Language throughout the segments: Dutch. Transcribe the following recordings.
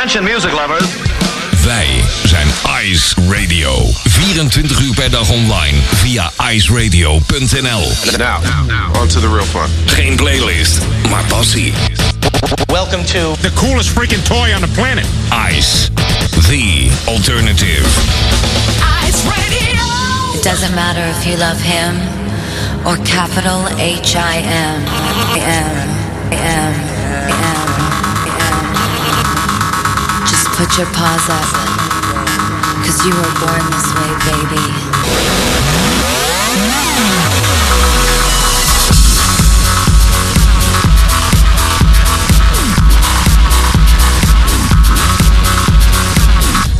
Attention music lovers. Wij zijn Ice Radio. 24 uur per dag online via iceradio.nl. Now, on to the real fun. Geen playlist, maar passie. Welcome to The coolest freaking toy on the planet. Ice, the alternative. Ice Radio. It doesn't matter if you love him or capital H I put your paws up. Cause you were born this way, baby.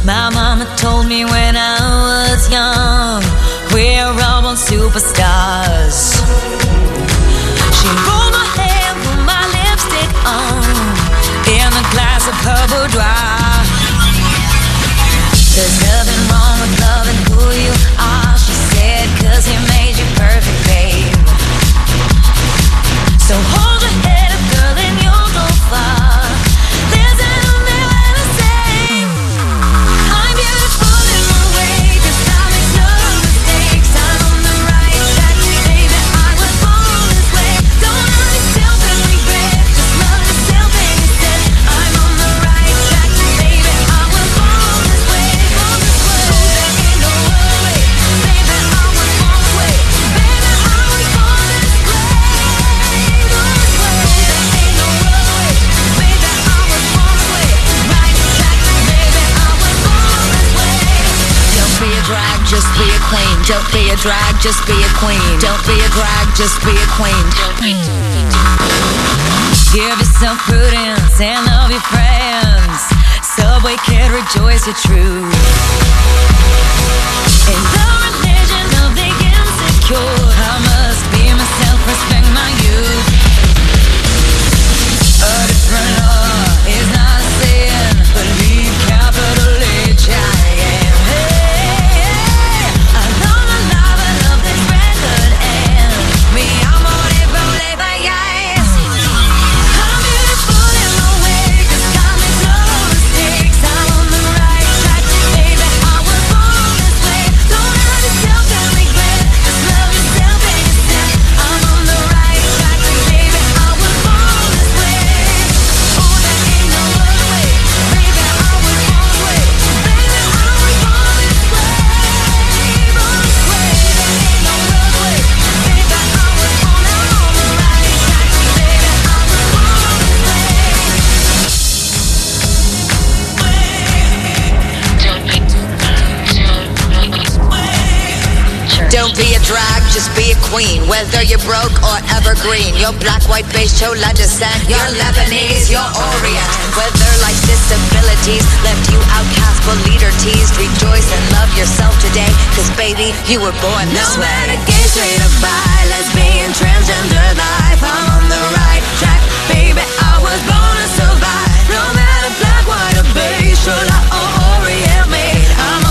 My mama told me when I was young, we're all born superstars. She rolled my hair, put my lipstick on, in a glass of her boudoir. There's nothing wrong with loving who you are, Don't be a drag, just be a queen. Don't be a drag, just be a queen. Give yourself prudence and love your friends. Subway kid, rejoice your truth. In the religion of the insecure, I must be myself, respect my youth. Just be a queen. Whether you're broke or evergreen, you're black, white, beige, chola descent. You're Lebanese, you're Orient. Whether life's disabilities left you outcast but leader teased, rejoice and love yourself today. Cause baby, you were born this No way. matter gay, straight or bi, lesbian, transgender life, I'm on the right track, baby. I was born to survive. No matter black, white, or beige, chola or Orient made, I'm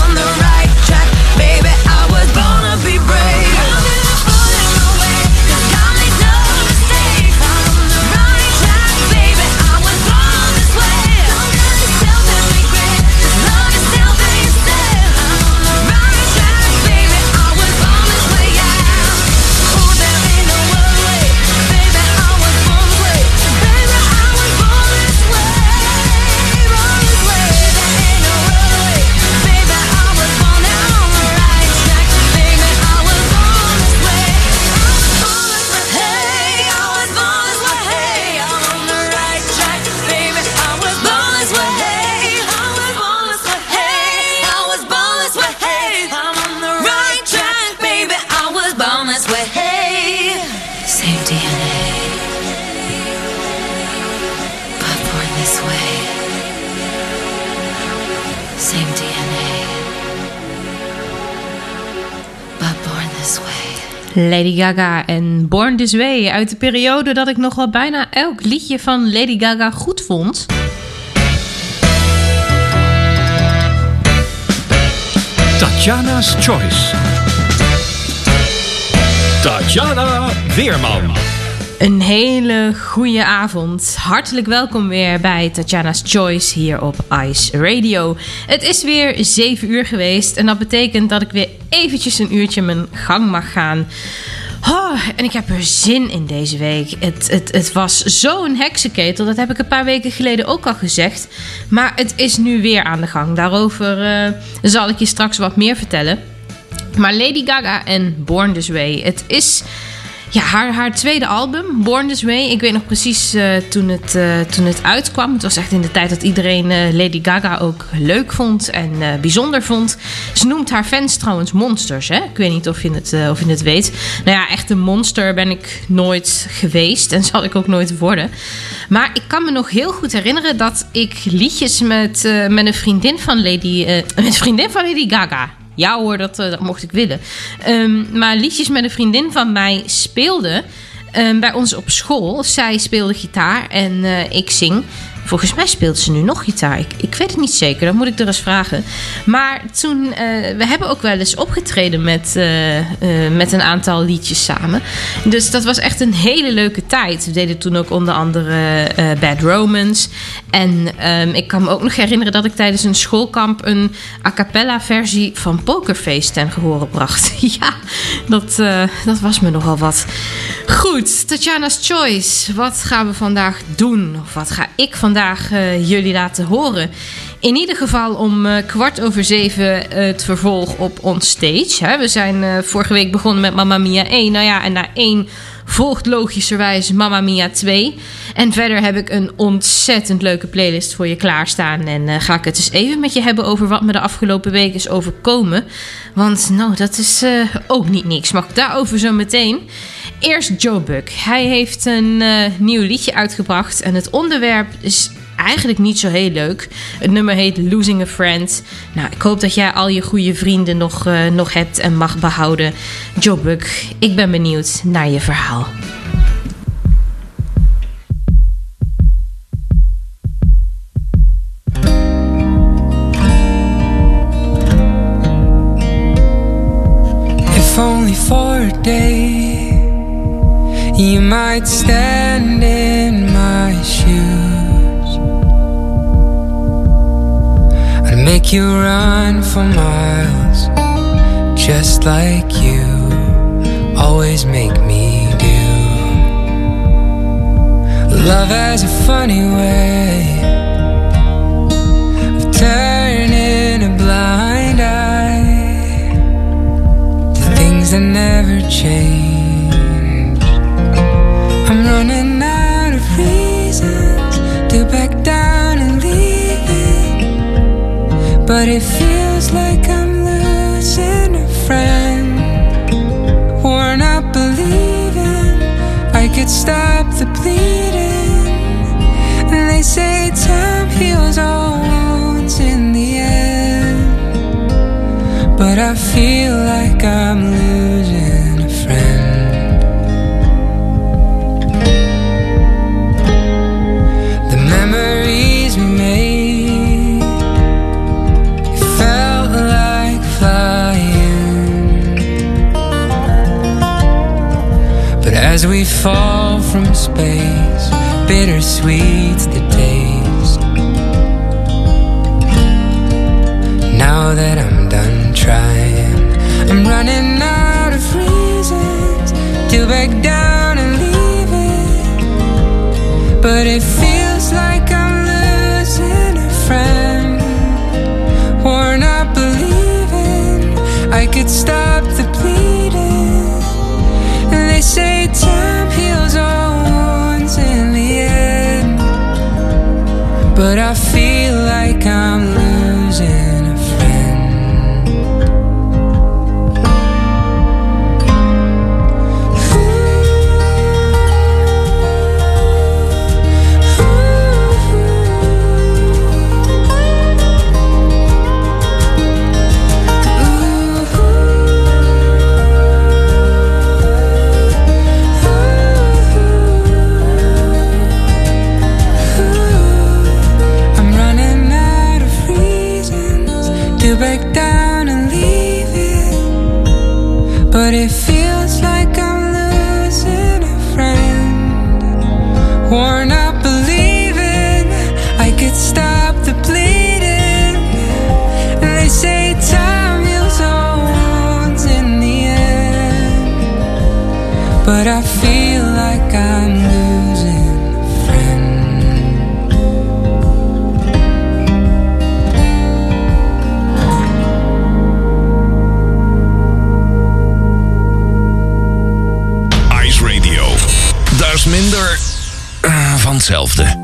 Lady Gaga en Born This Way uit de periode dat ik nog wel bijna elk liedje van Lady Gaga goed vond. Tatjana's Choice. Tatjana Weerman. Een hele goede avond. Hartelijk welkom weer bij Tatjana's Choice hier op Ice Radio. Het is weer 7 uur geweest en dat betekent dat ik weer eventjes een uurtje mijn gang mag gaan. Oh, en ik heb er zin in deze week. Het, het, het was zo'n heksenketel, dat heb ik een paar weken geleden ook al gezegd. Maar het is nu weer aan de gang. Daarover eh, zal ik je straks wat meer vertellen. Maar Lady Gaga en Born This Way. Het is ja, haar, haar tweede album, Born This Way. Ik weet nog precies eh, toen, het, eh, toen het uitkwam. Het was echt in de tijd dat iedereen eh, Lady Gaga ook leuk vond en bijzonder vond. Ze noemt haar fans trouwens monsters. Hè? Ik weet niet of je, het, of je het weet. Nou ja, echt een monster ben ik nooit geweest en zal ik ook nooit worden. Maar ik kan me nog heel goed herinneren dat ik liedjes met, met een vriendin van Lady, met een vriendin van Lady Gaga ja hoor, dat, eh, dat mocht ik willen. Ehm, maar liedjes met een vriendin van mij speelde um, bij ons op school. Zij speelde gitaar en uh, ik zing. Volgens mij speelt ze nu nog gitaar. Ik, ik weet het niet zeker, dat moet ik er eens vragen. Maar toen, uh, we hebben ook wel eens opgetreden met, uh, uh, met een aantal liedjes samen. Dus dat was echt een hele leuke tijd. We deden toen ook onder andere Bad Romance. En um, ik kan me ook nog herinneren dat ik tijdens een schoolkamp een a cappella versie van Pokerface ten gehore bracht. ja, dat, dat was me nogal wat. Goed, Tatjana's Choice. Wat gaan we vandaag doen? Of wat ga ik vandaag vandaag uh, jullie laten horen. In ieder geval om uh, kwart over zeven uh, het vervolg op On Stage. Hè. We zijn vorige week begonnen met Mamma Mia 1. Nou ja, en na 1 volgt logischerwijs Mamma Mia 2. En verder heb ik een ontzettend leuke playlist voor je klaarstaan. En ga ik het eens even met je hebben over wat me de afgelopen week is overkomen. Want nou, dat is ook niet niks. Mag ik daarover zo meteen... Eerst Joe Buck. Hij heeft een uh, nieuw liedje uitgebracht. En het onderwerp is eigenlijk niet zo heel leuk. Het nummer heet Losing a Friend. Nou, ik hoop dat jij al je goede vrienden nog, uh, nog hebt en mag behouden. Joe Buck, ik ben benieuwd naar je verhaal. If only for a day You might stand in my shoes. I'd make you run for miles, just like you always make me do. Love has a funny way of turning a blind eye to things that never change. But it feels like I'm losing a friend. Worn out believing I could stop the bleeding. And they say time heals all wounds in the end. But I feel like I'm losing fall from space bittersweet's the taste now that i'm done trying i'm running out of reasons to back down and leave it but it feels like I'm losing a friend. Worn out believing I could stop the But I feel it. Hetzelfde.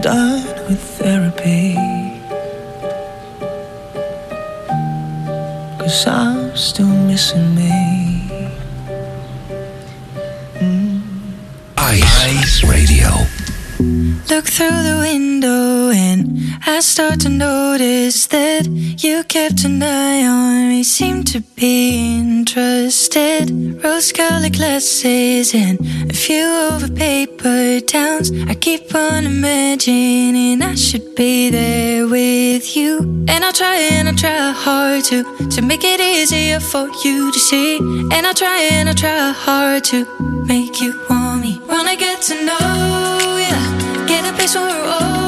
Done with therapy? Cause I'm still missing me. Mm. Ice Radio. Look through the window and I start to notice that you kept an eye on me. Seem to be interested. Rose colored glasses and a few over paper towns. I keep on imagining I should be there with you. And I try and I try hard to to make it easier for you to see. And I try and I try hard to make you want me. Wanna get to know ya. Get a place where we're older.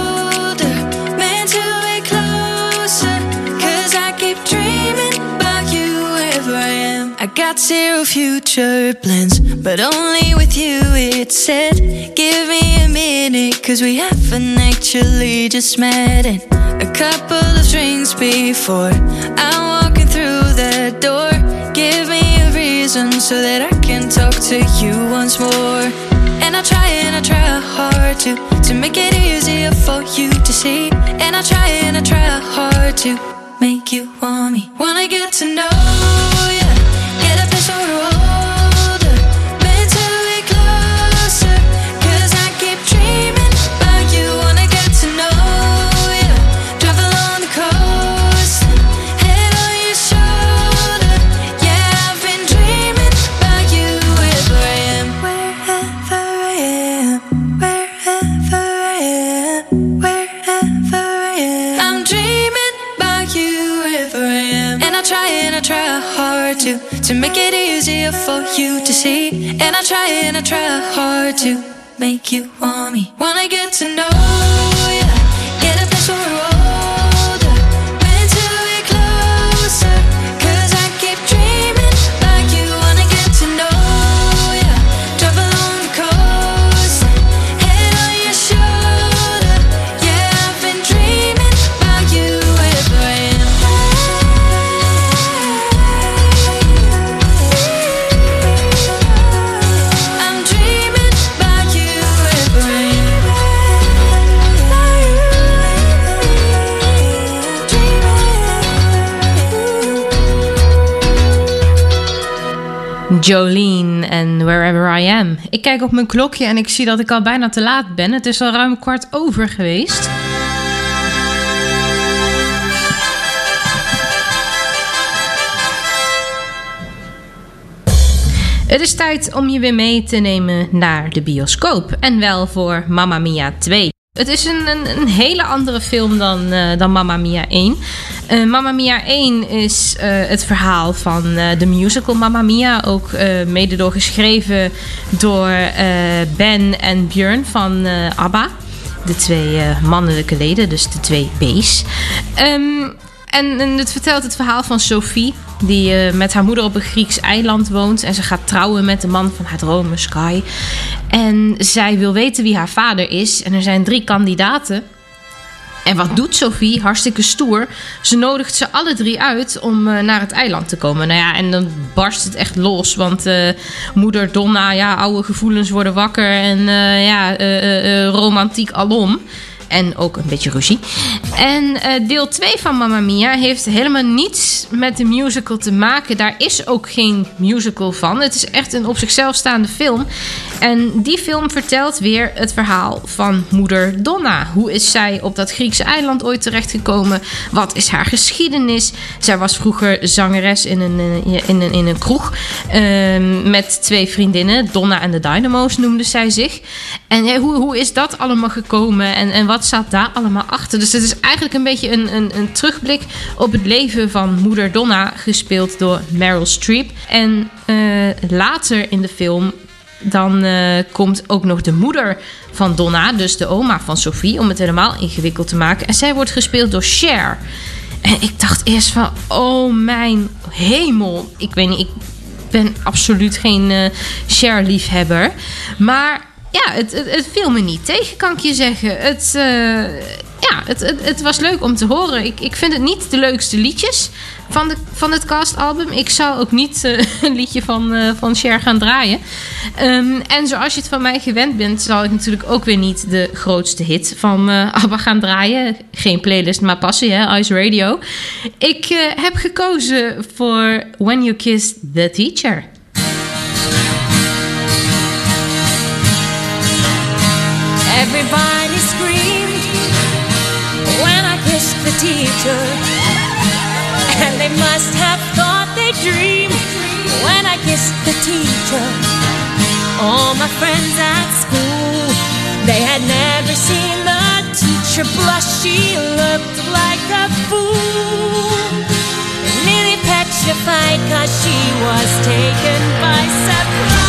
Zero future plans, but only with you it's said. Give me a minute, cause we haven't actually just met. And a couple of drinks before I'm walking through the door. Give me a reason so that I can talk to you once more. And I try and I try hard to to make it easier for you to see. And I try and I try hard to make you want me. Wanna get to know easier for you to see. And I try and I try hard to make you want me. Wanna get to know Jolene en Wherever I Am. Ik kijk op mijn klokje en ik zie dat ik al bijna te laat ben. Het is al ruim kwart over geweest. Het is tijd om je weer mee te nemen naar de bioscoop. En wel voor Mamma Mia 2. Het is een, een, een hele andere film dan, eh, dan Mamma Mia 1. Eh Mamma Mia 1 is eh, het verhaal van de musical Mamma Mia. Ook mede door geschreven door Ben en Björn van ABBA. De twee mannelijke leden, dus de twee B's. Ehm, en, en het vertelt het verhaal van Sophie, die eh, met haar moeder op een Grieks eiland woont. En ze gaat trouwen met de man van haar dromen, Sky. En zij wil weten wie haar vader is. En er zijn drie kandidaten. En wat doet Sophie? Hartstikke stoer. Ze nodigt ze alle drie uit om eh, naar het eiland te komen. Nou ja, en dan barst het echt los. Want eh, moeder Donna, ja, oude gevoelens worden wakker. En ja, romantiek alom. En ook een beetje ruzie. En eh, deel 2 van Mamma Mia heeft helemaal niets met de musical te maken. Daar is ook geen musical van. Het is echt een op zichzelf staande film. En die film vertelt weer het verhaal van moeder Donna. Hoe is zij op dat Griekse eiland ooit terechtgekomen? Wat is haar geschiedenis? Zij was vroeger zangeres in een, in een, in een kroeg. ehm, met twee vriendinnen. Donna en de Dynamo's noemde zij zich. En hoe, hoe is dat allemaal gekomen? En, en wat zat daar allemaal achter? Dus het is eigenlijk een beetje een, een, een terugblik op het leven van moeder Donna. Gespeeld door Meryl Streep. En eh, later in de film dan eh, komt ook nog de moeder van Donna, dus de oma van Sophie, om het helemaal ingewikkeld te maken. En zij wordt gespeeld door Cher. En ik dacht eerst van, oh mijn hemel. Ik weet niet, ik ben absoluut geen eh Cher-liefhebber. Maar ja, het, het, het viel me niet tegen, kan ik je zeggen. Het, eh, ja, het, het, het was leuk om te horen. Ik, ik vind het niet de leukste liedjes van, de, van het castalbum. Ik zou ook niet eh, een liedje van, eh, van Cher gaan draaien. Ehm, en zoals je het van mij gewend bent, zal ik natuurlijk ook weer niet de grootste hit van ABBA gaan draaien. Geen playlist, maar passie, hè? Ice Radio. Ik heb gekozen voor When You Kissed the Teacher. Everybody screamed when I kissed the teacher. And they must have thought they dreamed when I kissed the teacher. All my friends at school, they had never seen the teacher blush. She looked like a fool. Nearly petrified cause she was taken by surprise.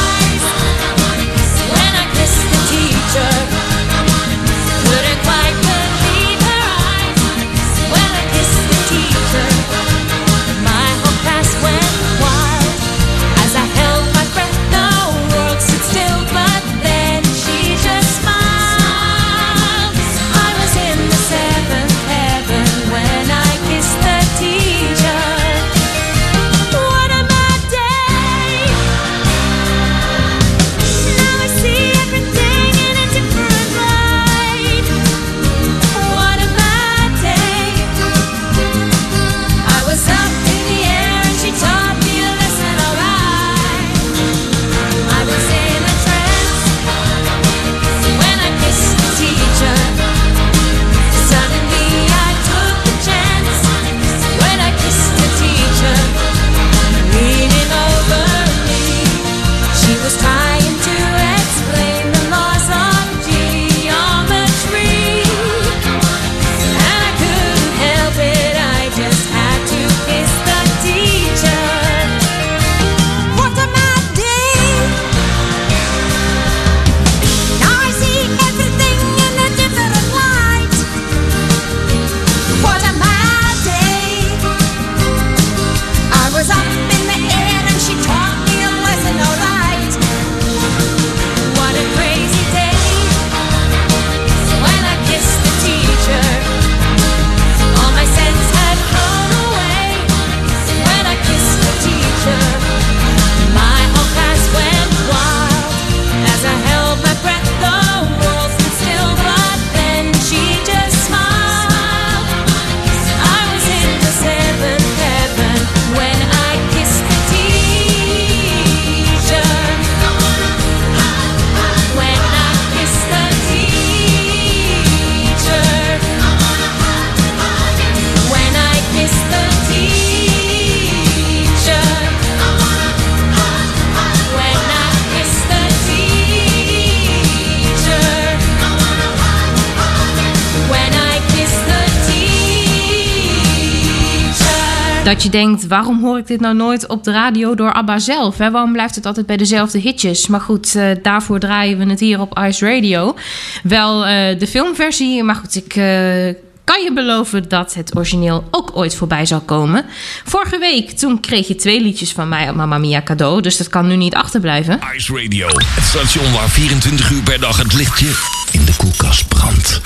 Dat je denkt, waarom hoor ik dit nou nooit op de radio door ABBA zelf? Hè? Waarom blijft het altijd bij dezelfde hitjes? Maar goed, eh, daarvoor draaien we het hier op Ice Radio. Wel eh, de filmversie, maar goed, ik... eh, kan je beloven dat het origineel ook ooit voorbij zal komen? Vorige week, toen kreeg je twee liedjes van mij op Mamma Mia cadeau. Dus dat kan nu niet achterblijven. Ice Radio, het station waar 24 uur per dag het lichtje in de koelkast brandt.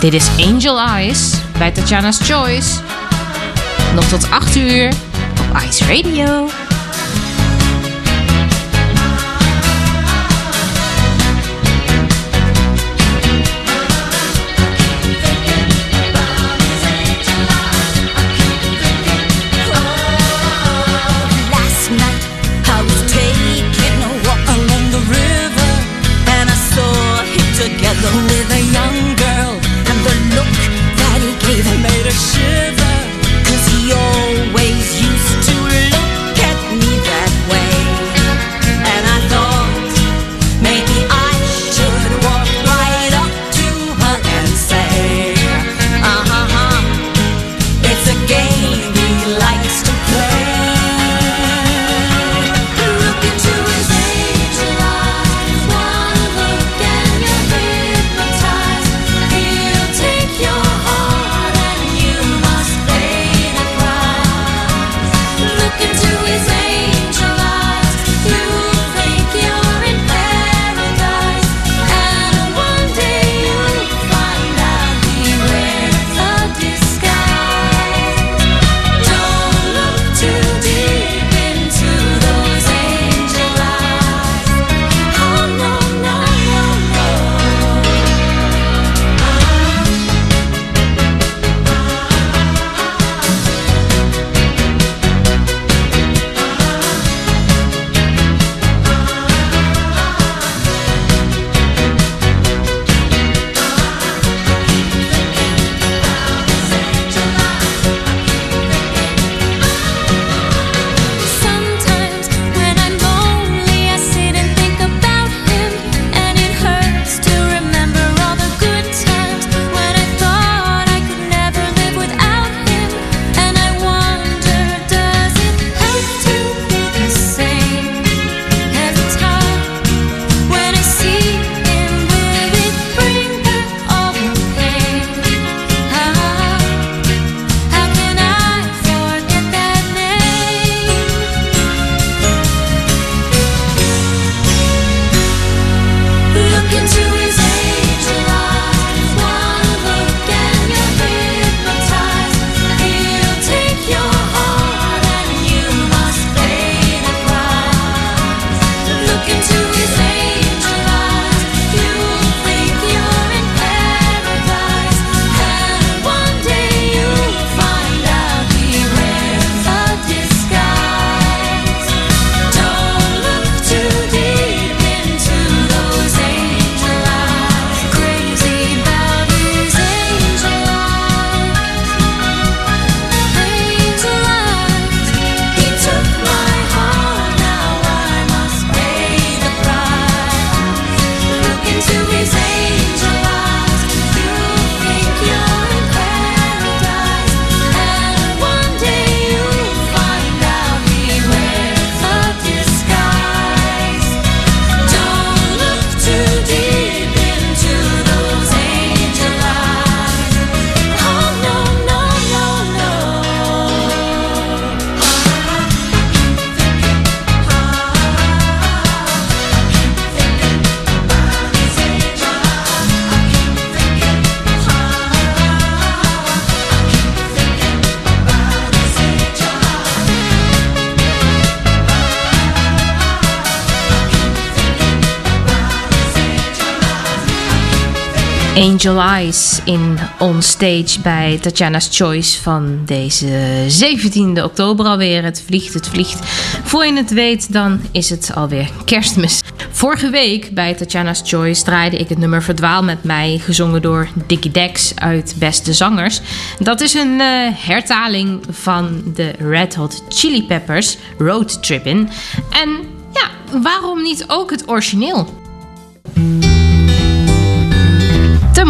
Dit is Angel Eyes bij Tatjana's Choice. Nog tot 8 uur op Ice Radio. Angel Eyes in On Stage bij Tatjana's Choice van deze 17e oktober alweer. Het vliegt, het vliegt. Voor je het weet, dan is het alweer kerstmis. Vorige week bij Tatjana's Choice draaide ik het nummer Verdwaal met mij, gezongen door Dickie Dex uit Beste Zangers. Dat is een eh, hertaling van de Red Hot Chili Peppers Road Trippin'. En ja, waarom niet ook het origineel?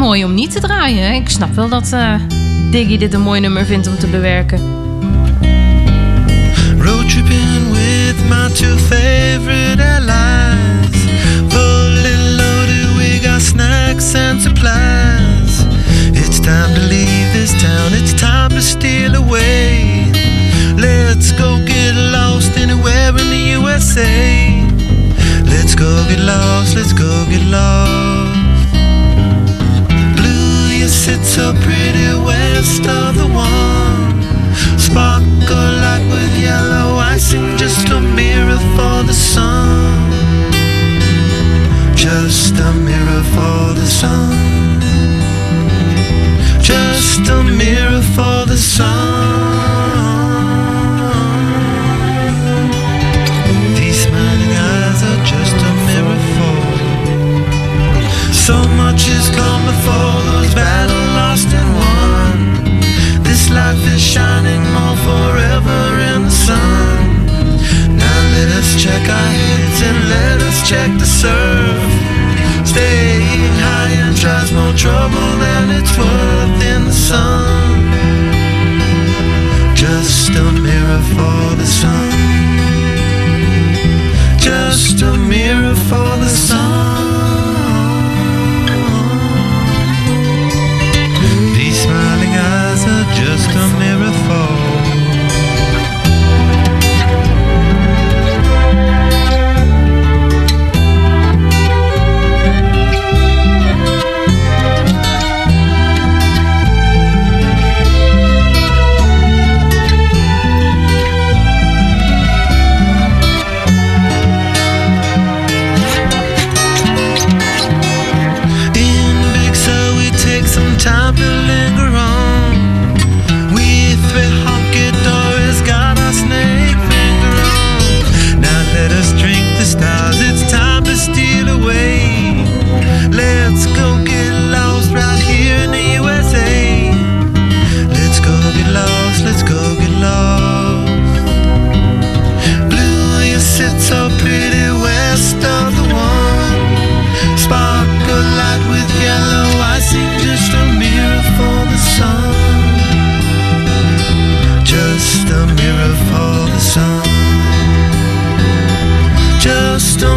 Mooi om niet te draaien. Ik snap wel dat eh Diggy dit een mooi nummer vindt om te bewerken. Road tripping with my two favorite allies. Fully loaded, we got snacks and supplies. It's time to leave this town, it's time to steal away. Let's go get lost anywhere in the USA. Let's go get lost, let's go get lost. Sit so pretty west of the one. Sparkle like with yellow icing, just a mirror for the sun. Just a mirror for the sun. Just a mirror Just a mirror for the sun. Just a mirror for the sun. Just a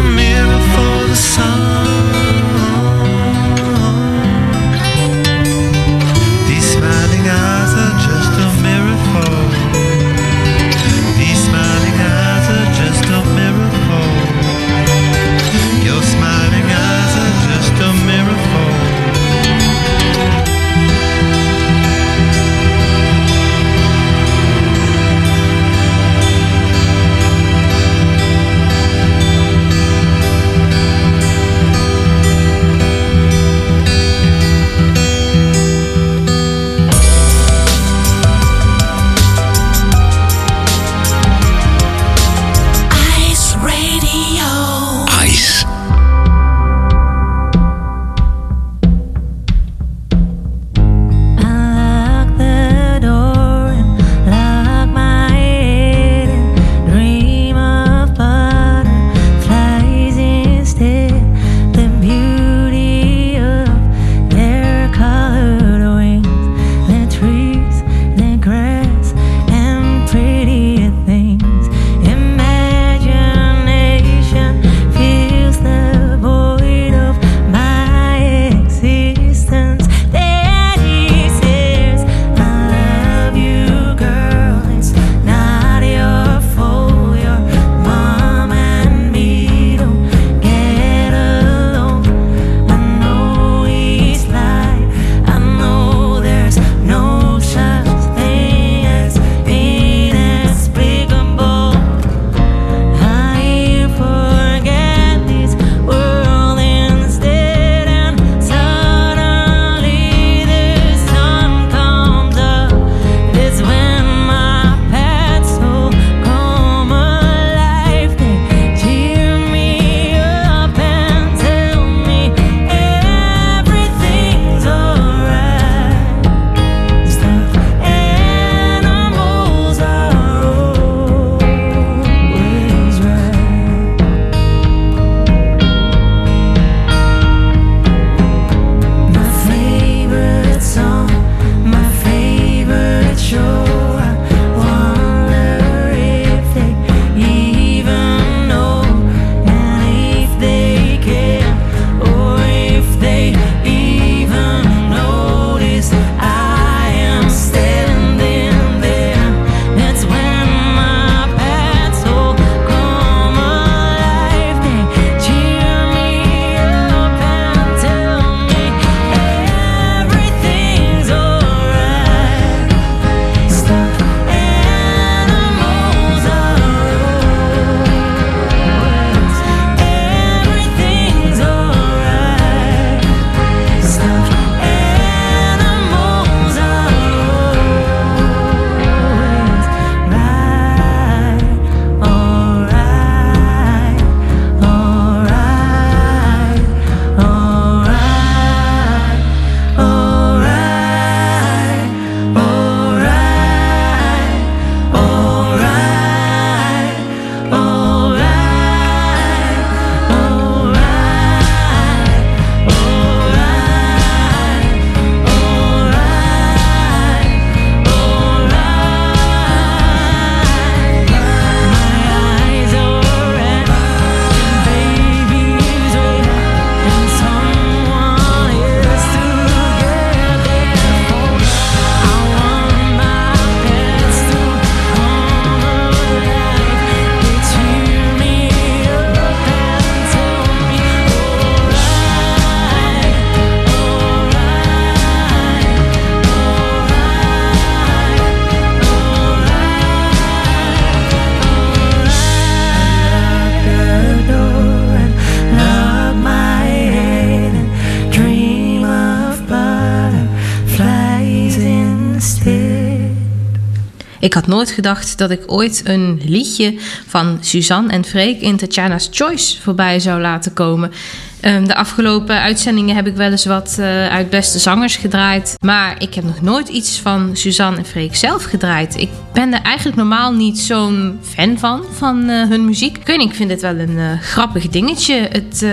had nooit gedacht dat ik ooit een liedje van Suzanne en Freek in Tatjana's Choice voorbij zou laten komen. Ehm, de afgelopen uitzendingen heb ik wel eens wat eh, uit Beste Zangers gedraaid. Maar ik heb nog nooit iets van Suzanne en Freek zelf gedraaid. Ik ben er eigenlijk normaal niet zo'n fan van, van eh, hun muziek. Ik weet ik vind het wel een eh, grappig dingetje. Het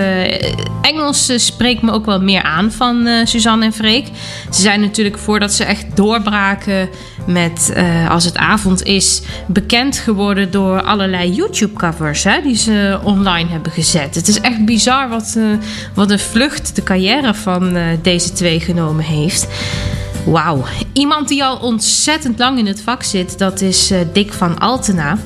Engels spreekt me ook wel meer aan van Suzanne en Freek. Ze zijn natuurlijk voordat ze echt doorbraken met eh, Als het avond is... bekend geworden door allerlei YouTube-covers hè, die ze online hebben gezet. Het is echt bizar wat, eh, wat een vlucht de carrière van eh, deze twee genomen heeft. Wauw. Iemand die al ontzettend lang in het vak zit, dat is Dick van Altena.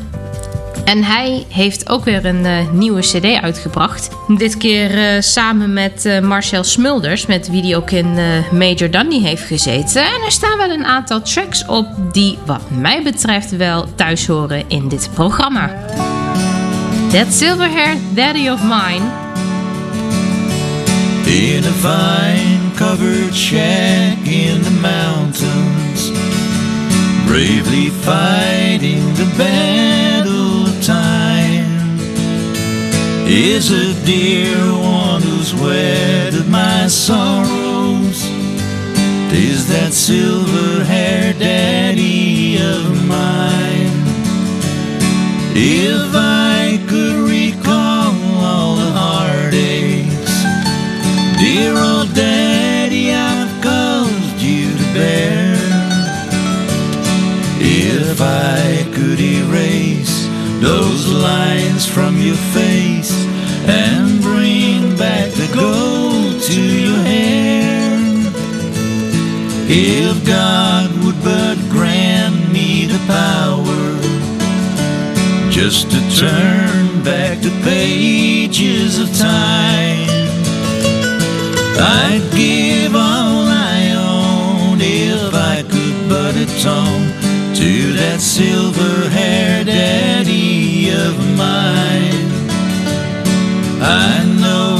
En hij heeft ook weer een eh, nieuwe CD uitgebracht. Dit keer eh, samen met eh, Marcel Smulders, met wie die ook in Major Dundee heeft gezeten. En er staan wel een aantal tracks op die, wat mij betreft, wel thuis horen in dit programma. That Silver Hair Daddy of Mine. In a vine covered shack in the mountains, bravely fighting the battle is a dear one who's weathered my sorrows. Tis that silver haired daddy of mine. If I could recall all the heartaches Dear old daddy, I've caused you to bear. If I could erase those lines from your gold to your hair. If God would but grant me the power just to turn back the pages of time. I'd give all I own if I could but atone to that silver haired daddy of mine. I know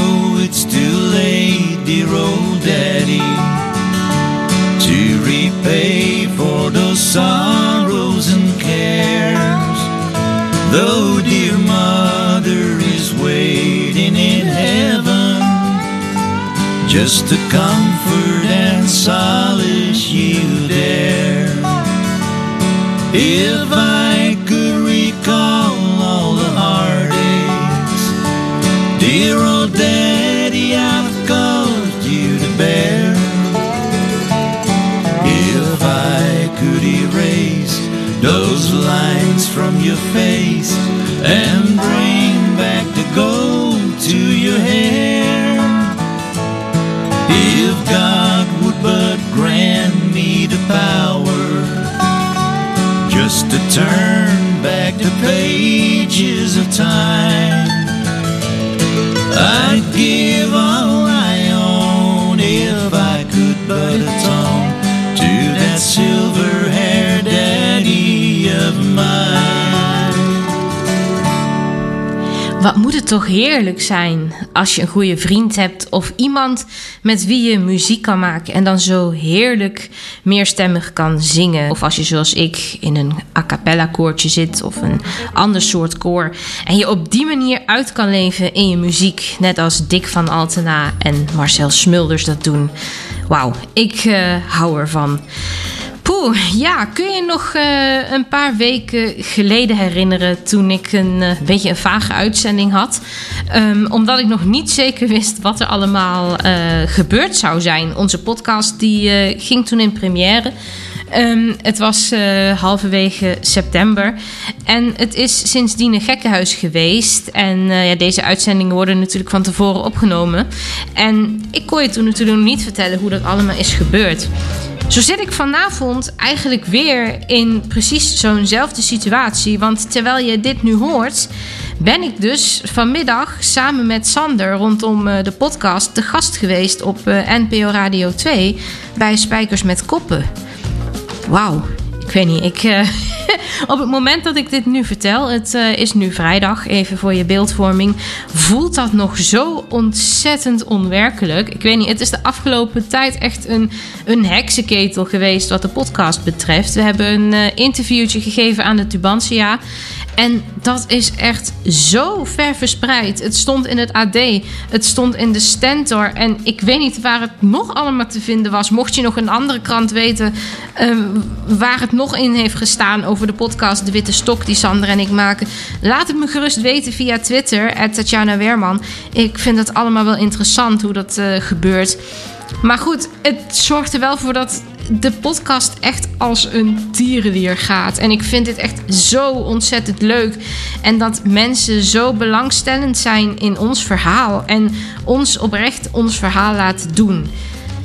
old daddy, to repay for those sorrows and cares. Though dear mother is waiting in heaven just to comfort and solace to turn back the pages of time, Wat moet het toch heerlijk zijn als je een goede vriend hebt of iemand met wie je muziek kan maken en dan zo heerlijk meerstemmig kan zingen. Of als je zoals ik in een a cappella koortje zit of een ander soort koor en je op die manier uit kan leven in je muziek, net als Dick van Altena en Marcel Smulders dat doen. Wauw, ik eh, hou ervan. Poeh, ja, kun je nog eh, een paar weken geleden herinneren toen ik een eh, beetje een vage uitzending had? Ehm, omdat ik nog niet zeker wist wat er allemaal eh, gebeurd zou zijn. Onze podcast die ging toen in première. Ehm, het was eh, halverwege september. En het is sindsdien een gekkenhuis geweest. En eh, ja, deze uitzendingen worden natuurlijk van tevoren opgenomen. En ik kon je toen natuurlijk niet vertellen hoe dat allemaal is gebeurd. Zo zit ik vanavond eigenlijk weer in precies zo'nzelfde situatie. Want terwijl je dit nu hoort, ben ik dus vanmiddag samen met Sander rondom eh, de podcast te gast geweest op NPO Radio 2 bij Spijkers met Koppen. Wauw. Ik weet niet, ik, eh, Op het moment dat ik dit nu vertel, het eh, is nu vrijdag, even voor je beeldvorming, voelt dat nog zo ontzettend onwerkelijk. Ik weet niet, het is de afgelopen tijd echt een, een heksenketel geweest wat de podcast betreft. We hebben een eh, interviewtje gegeven aan de Tubantia. En dat is echt zo ver verspreid. Het stond in het AD, het stond in de Stentor. En ik weet niet waar het nog allemaal te vinden was. Mocht je nog een andere krant weten waar het nog in heeft gestaan over de podcast De Witte Stok die Sander en ik maken. Laat het me gerust weten via Twitter, Tatjana Weerman. Ik vind het allemaal wel interessant hoe dat eh, gebeurt. Maar goed, het zorgt er wel voor dat de podcast echt als een tierenlier gaat. En ik vind dit echt zo ontzettend leuk. En dat mensen zo belangstellend zijn in ons verhaal. En ons oprecht ons verhaal laten doen.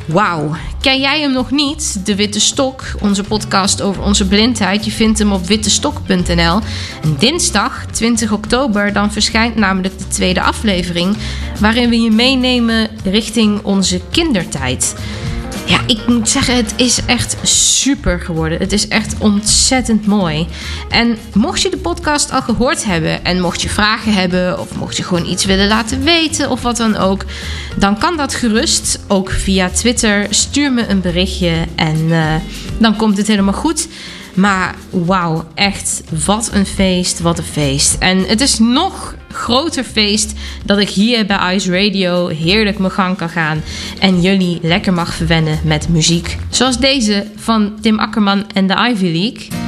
Wauw. Ken jij hem nog niet? De Witte Stok, onze podcast over onze blindheid. Je vindt hem op wittestok.nl. En dinsdag, 20 oktober, dan verschijnt namelijk de tweede aflevering. Waarin we je meenemen richting onze kindertijd. Ja, ik moet zeggen, het is echt super geworden. Het is echt ontzettend mooi. En mocht je de podcast al gehoord hebben en mocht je vragen hebben of mocht je gewoon iets willen laten weten of wat dan ook, dan kan dat gerust ook via Twitter. Stuur me een berichtje en eh, dan komt het helemaal goed. Maar wauw, echt wat een feest, wat een feest. En het is nog groter feest dat ik hier bij Ice Radio heerlijk mijn gang kan gaan en jullie lekker mag verwennen met muziek. Zoals deze van Tim Akkerman en de Ivy League.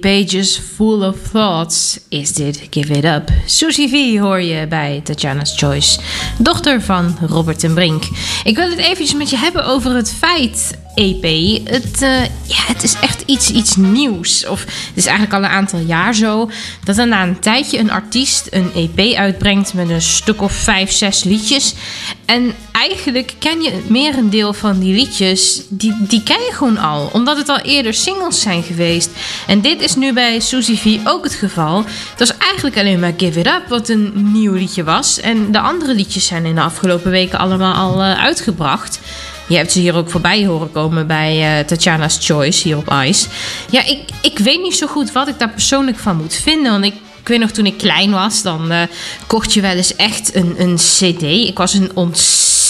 Pages Full of Thoughts, is dit Give It Up. Susie V hoor je bij Tatjana's Choice, dochter van Robert en Brink. Ik wil het eventjes met je hebben over het feit, EP. Het, eh, het is echt iets, iets nieuws. Of het is eigenlijk al een aantal jaar zo, dat er na een tijdje een artiest een EP uitbrengt met een stuk of vijf, zes liedjes. En eigenlijk ken je het merendeel van die liedjes, die, die ken je gewoon al. Omdat het al eerder singles zijn geweest. En dit is nu bij Suzy V ook het geval. Het was eigenlijk alleen maar Give It Up wat een nieuw liedje was. En de andere liedjes zijn in de afgelopen weken allemaal al eh, uitgebracht. Je hebt ze hier ook voorbij horen komen bij eh, Tatjana's Choice hier op Ice. Ja, ik, ik weet niet zo goed wat ik daar persoonlijk van moet vinden. Want ik, weet nog toen ik klein was, dan eh, kocht je wel eens echt een, een CD. Ik was een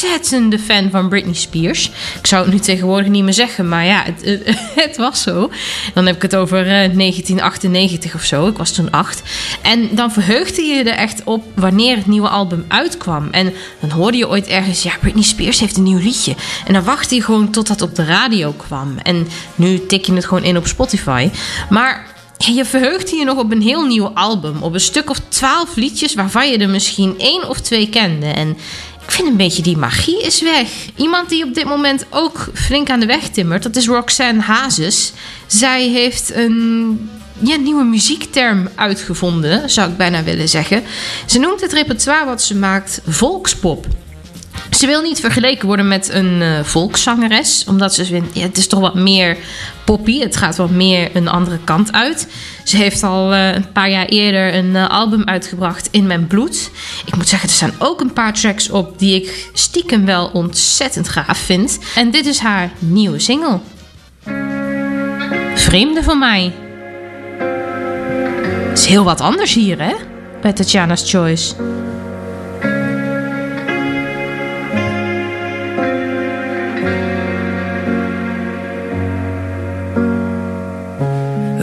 ontzettende fan van Britney Spears. Ik zou het nu tegenwoordig niet meer zeggen, maar ja, het, het, was zo. Dan heb ik het over eh, 1998 of zo. Ik was toen acht. En dan verheugde je er echt op wanneer het nieuwe album uitkwam. En dan hoorde je ooit ergens, ja, Britney Spears heeft een nieuw liedje. En dan wachtte je gewoon tot dat op de radio kwam. En nu tik je het gewoon in op Spotify. Maar je verheugde je nog op een heel nieuw album. Op een stuk of twaalf liedjes waarvan je er misschien één of twee kende. En ik vind een beetje die magie is weg. Iemand die op dit moment ook flink aan de weg timmert, dat is Roxanne Hazes. Zij heeft een ja, nieuwe muziekterm uitgevonden, zou ik bijna willen zeggen. Ze noemt het repertoire wat ze maakt volkspop. Ze wil niet vergeleken worden met een eh, volkszangeres, omdat ze vindt, ja, het is toch wat meer poppy. Het gaat wat meer een andere kant uit. Ze heeft al eh, een paar jaar eerder een eh, album uitgebracht, In Mijn Bloed. Ik moet zeggen, er staan ook een paar tracks op die ik stiekem wel ontzettend gaaf vind. En dit is haar nieuwe single. Vreemde van mij. Het is heel wat anders hier, hè? Bij Tatjana's Choice.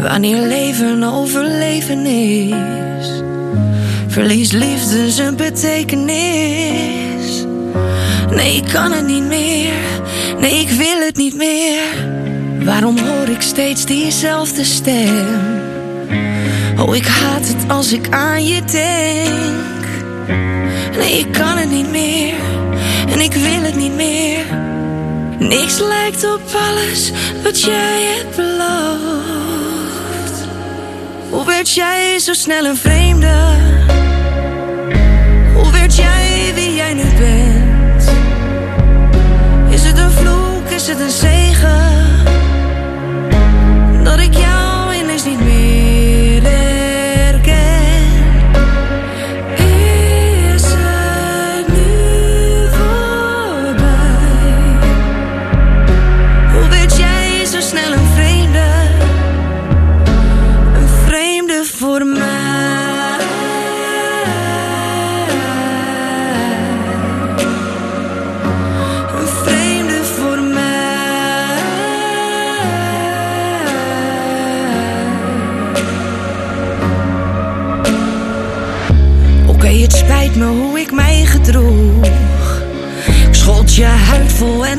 Wanneer leven overleven is, verliest liefde zijn betekenis. Nee, ik kan het niet meer, nee, ik wil het niet meer. Waarom hoor ik steeds diezelfde stem? Oh, ik haat het als ik aan je denk. Nee, ik kan het niet meer, en ik wil het niet meer. Niks lijkt op alles wat jij hebt beloofd. Hoe werd jij zo snel een vreemde? Hoe werd jij wie jij nu bent? Is het een vloek, is het een zegen? Dat ik jou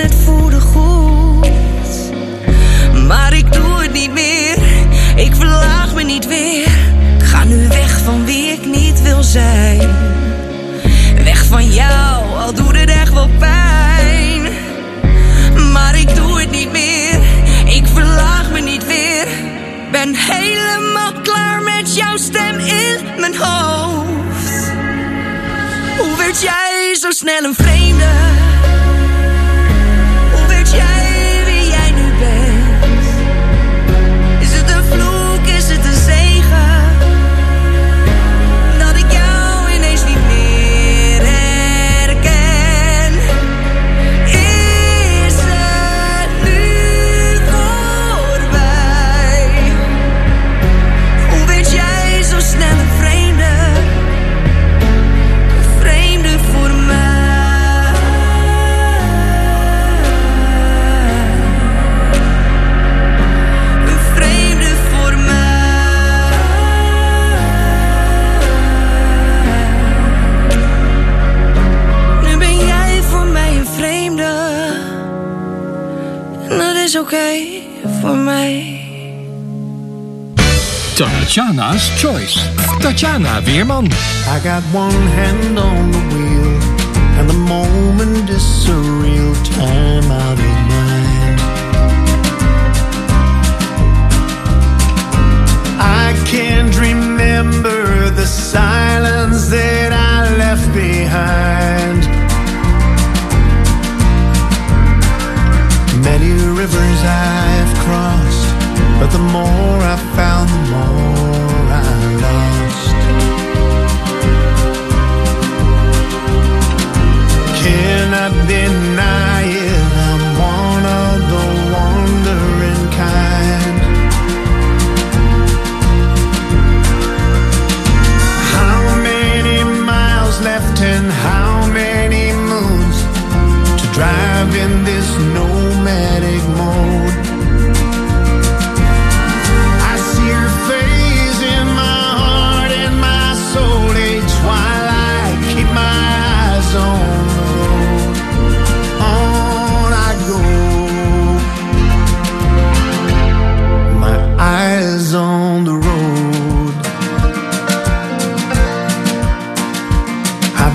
het voelde goed. Maar ik doe het niet meer, ik verlaag me niet weer. Ga nu weg van wie ik niet wil zijn. Weg van jou, al doet het echt wel pijn. Maar ik doe het niet meer, ik verlaag me niet weer. Ben helemaal klaar met jouw stem in mijn hoofd. Hoe werd jij zo snel een vreemde? Tatjana's Choice. Tatjana Weerman. I got one hand on the wheel,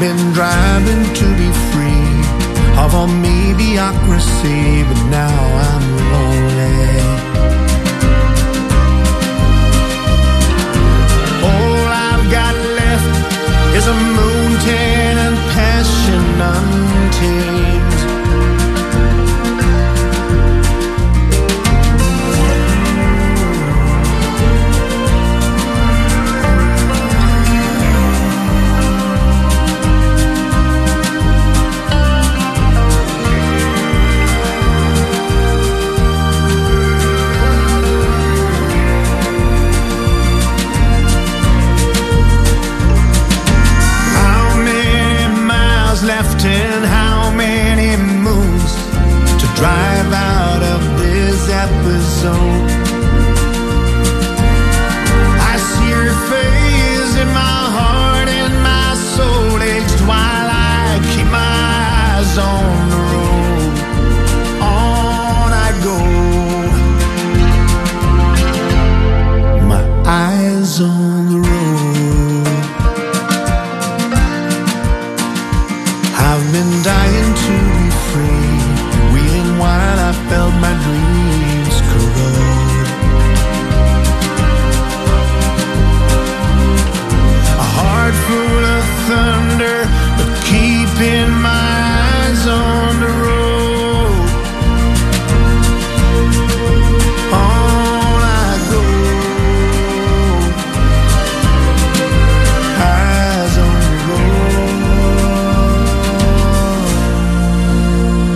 I've been driving to be free of all mediocrity, but now I'm lonely. All I've got left is a moon tan and passion untamed.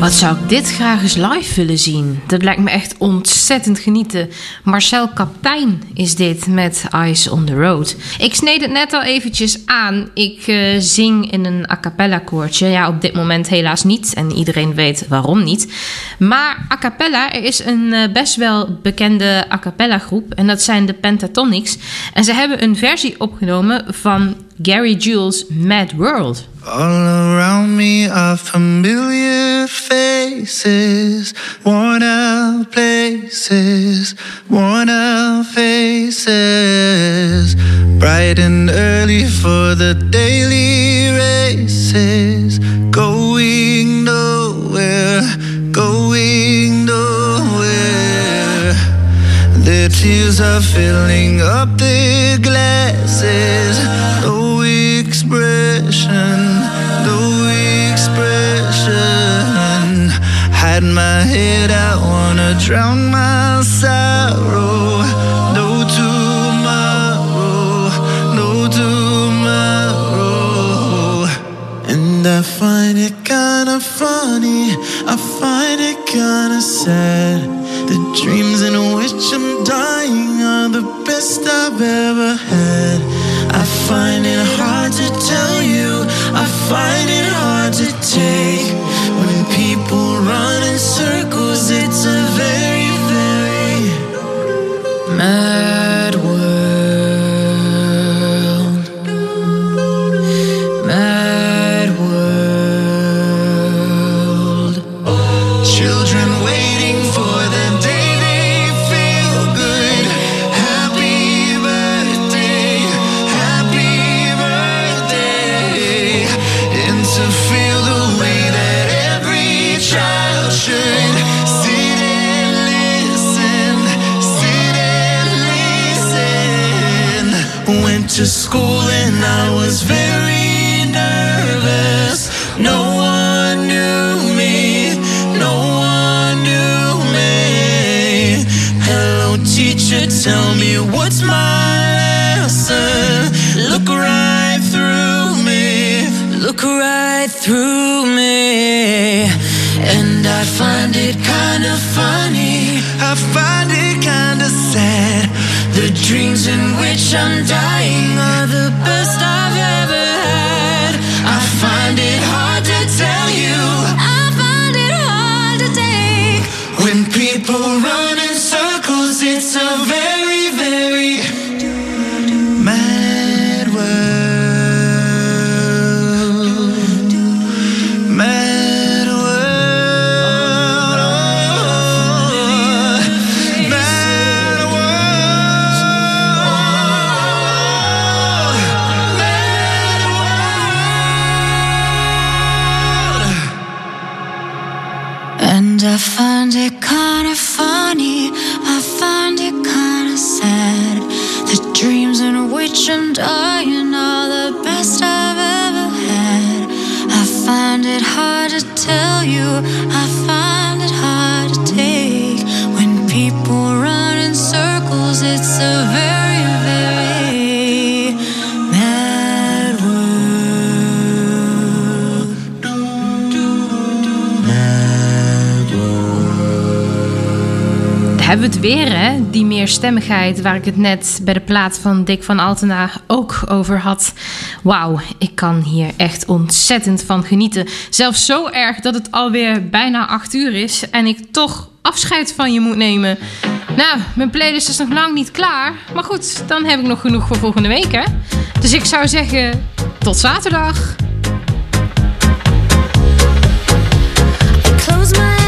Wat zou ik dit graag eens live willen zien? Dat lijkt me echt ontzettend genieten. Marcel Kaptein is dit met Eyes on the Road. Ik sneed het net al eventjes aan. Ik eh, zing in een a cappella koortje. Ja, op dit moment helaas niet. En iedereen weet waarom niet. Maar a cappella, er is een eh, best wel bekende a groep. En dat zijn de Pentatonics. En ze hebben een versie opgenomen van Gary Jules' Mad World. All around me are familiar faces, worn out places, worn out faces. Bright and early for the daily races, going nowhere, going nowhere. Their tears are filling up their glasses. Expression, no expression. Hide my head, I wanna drown my sorrow. No tomorrow, no tomorrow. And I find it kinda funny, I find it kinda sad. The dreams in which I'm dying are the best I've ever had. I find it hard to tell you, I find it hard to take. When people run in circles, it's a very, very mad to feel the way that every child should sit and listen, sit and listen. Went to school and I was very through me. And I find it kind of funny, I find it kind of sad. The dreams in which I'm dying are the best hebben we het weer, hè? Die meerstemmigheid waar ik het net bij de plaat van Dick van Altena ook over had. Wauw, ik kan hier echt ontzettend van genieten. Zelfs zo erg dat het alweer bijna 8 uur is en ik toch afscheid van je moet nemen. Nou, mijn playlist is nog lang niet klaar. Maar goed, dan heb ik nog genoeg voor volgende week, hè? Dus ik zou zeggen, tot zaterdag. Close my